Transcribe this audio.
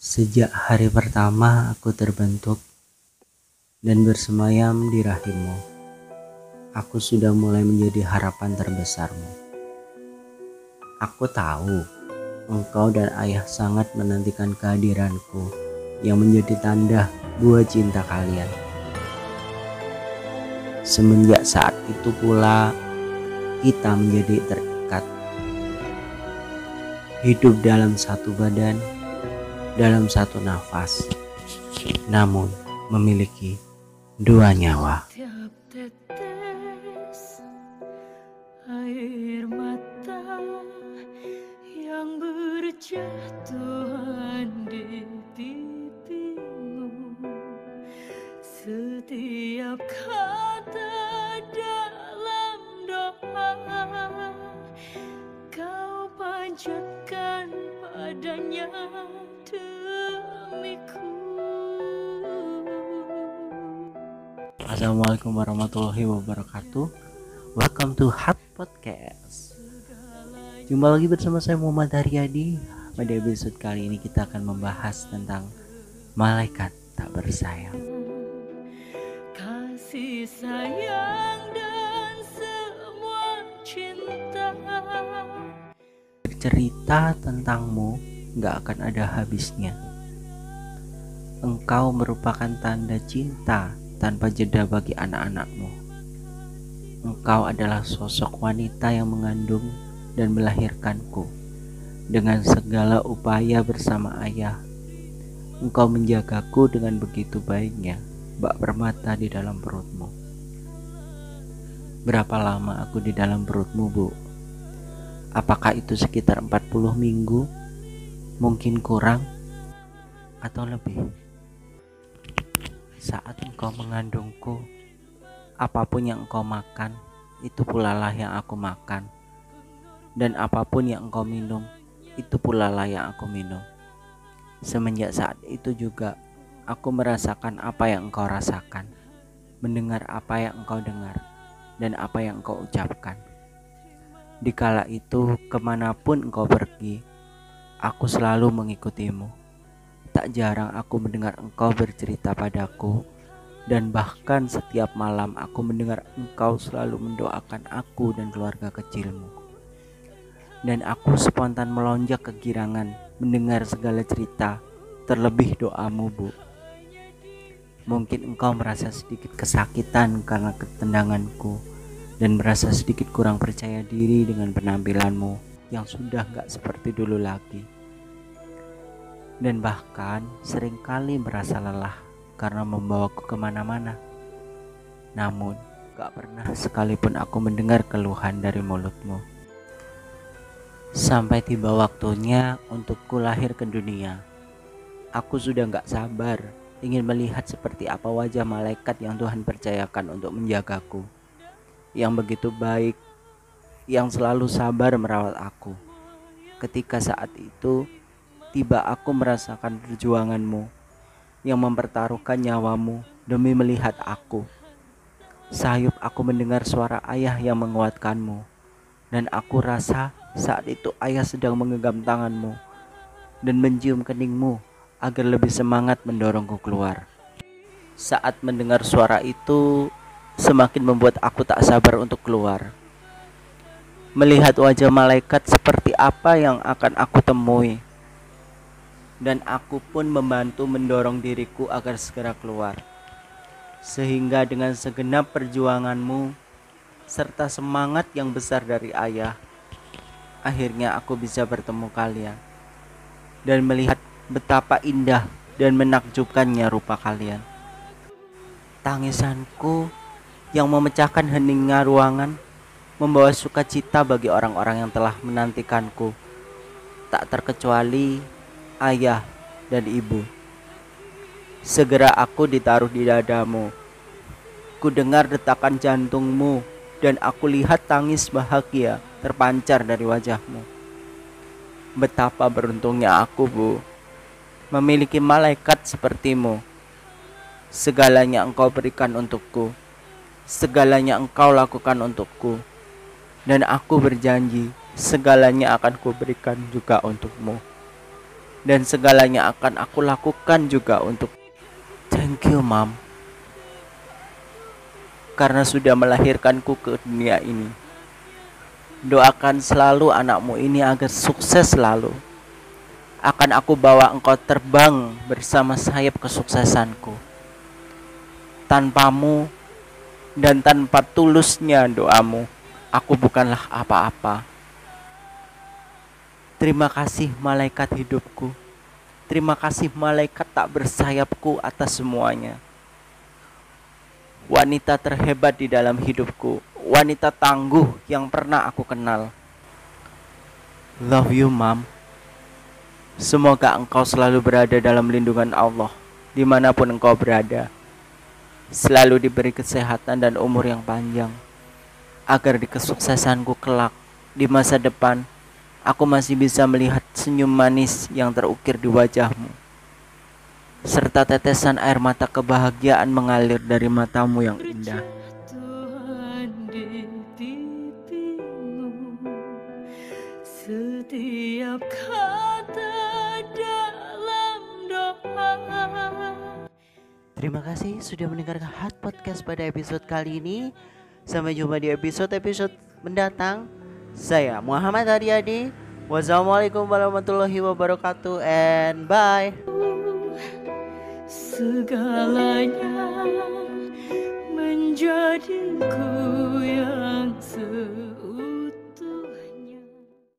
Sejak hari pertama aku terbentuk dan bersemayam di rahimmu, aku sudah mulai menjadi harapan terbesarmu. Aku tahu engkau dan ayah sangat menantikan kehadiranku yang menjadi tanda buah cinta kalian. Semenjak saat itu pula, kita menjadi terikat. Hidup dalam satu badan dalam satu nafas, namun memiliki dua nyawa. Tiap tetes air mata yang berjatuhan di pipimu Setiap kata dalam doa Kau panjatkan padanya Assalamualaikum warahmatullahi wabarakatuh. Welcome to Hot Podcast. Jumpa lagi bersama saya Muhammad Haryadi. Pada episode kali ini kita akan membahas tentang Malaikat tak bersayang Kasih sayang dan semua cinta. Cerita tentangmu gak akan ada habisnya Engkau merupakan tanda cinta tanpa jeda bagi anak-anakmu. Engkau adalah sosok wanita yang mengandung dan melahirkanku. Dengan segala upaya bersama ayah, engkau menjagaku dengan begitu baiknya, bak permata di dalam perutmu. Berapa lama aku di dalam perutmu, Bu? Apakah itu sekitar 40 minggu? Mungkin kurang atau lebih? Saat engkau mengandungku, apa pun yang engkau makan, itu pula lah yang aku makan. Dan apa pun yang engkau minum, itu pula lah yang aku minum. Semenjak saat itu juga, aku merasakan apa yang engkau rasakan, mendengar apa yang engkau dengar, dan apa yang engkau ucapkan. Dikala itu, ke mana pun engkau pergi, aku selalu mengikutimu Tak jarang aku mendengar engkau bercerita padaku dan bahkan setiap malam aku mendengar engkau selalu mendoakan aku dan keluarga kecilmu. Dan aku spontan melonjak kegirangan mendengar segala cerita, terlebih doamu, Bu. Mungkin engkau merasa sedikit kesakitan karena ketendanganku dan merasa sedikit kurang percaya diri dengan penampilanmu yang sudah gak seperti dulu lagi dan bahkan sering kali merasa lelah karena membawaku ke mana-mana. Namun, gak pernah sekalipun aku mendengar keluhan dari mulutmu. Sampai tiba waktunya untukku lahir ke dunia. Aku sudah gak sabar ingin melihat seperti apa wajah malaikat yang Tuhan percayakan untuk menjagaku. Yang begitu baik, yang selalu sabar merawat aku. Ketika saat itu, tiba aku merasakan perjuanganmu yang mempertaruhkan nyawamu demi melihat aku. Sayup aku mendengar suara ayah yang menguatkanmu dan aku rasa saat itu ayah sedang menggenggam tanganmu dan mencium keningmu agar lebih semangat mendorongku keluar. Saat mendengar suara itu semakin membuat aku tak sabar untuk keluar. Melihat wajah malaikat seperti apa yang akan aku temui dan aku pun membantu mendorong diriku agar segera keluar. Sehingga dengan segenap perjuanganmu serta semangat yang besar dari ayah, akhirnya aku bisa bertemu kalian dan melihat betapa indah dan menakjubkannya rupa kalian. Tangisanku yang memecahkan heningnya ruangan membawa sukacita bagi orang-orang yang telah menantikanku. Tak terkecuali ayah, dan ibu. Segera aku ditaruh di dadamu. Ku dengar detakan jantungmu dan aku lihat tangis bahagia terpancar dari wajahmu. Betapa beruntungnya aku, Bu, memiliki malaikat sepertimu. Segalanya engkau berikan untukku. Segalanya engkau lakukan untukku. Dan aku berjanji, segalanya akan kuberikan juga untukmu. dan segalanya akan aku lakukan juga untuk thank you mom karena sudah melahirkanku ke dunia ini. Doakan selalu anakmu ini agar sukses selalu. Akan aku bawa engkau terbang bersama sayap kesuksesanku. Tanpamu dan tanpa tulusnya doamu aku bukanlah apa-apa Terima kasih malaikat hidupku. Terima kasih malaikat tak bersayapku atas semuanya. Wanita terhebat di dalam hidupku, wanita tangguh yang pernah aku kenal. Love you, Mom. Semoga engkau selalu berada dalam lindungan Allah, di mana pun engkau berada. Selalu diberi kesehatan dan umur yang panjang, agar di kesuksesanku kelak di masa depan aku masih bisa melihat senyum manis yang terukir di wajahmu, serta tetesan air mata kebahagiaan mengalir dari matamu yang indah. Setiap kata dalam doa. Terima kasih sudah mendengarkan Hot Podcast pada episode kali ini. Sampai jumpa di episode-episode mendatang. Saya Muhammad Haryadi. Wassalamualaikum warahmatullahi wabarakatuh and bye. Segalanya menjadiku yang sempurna.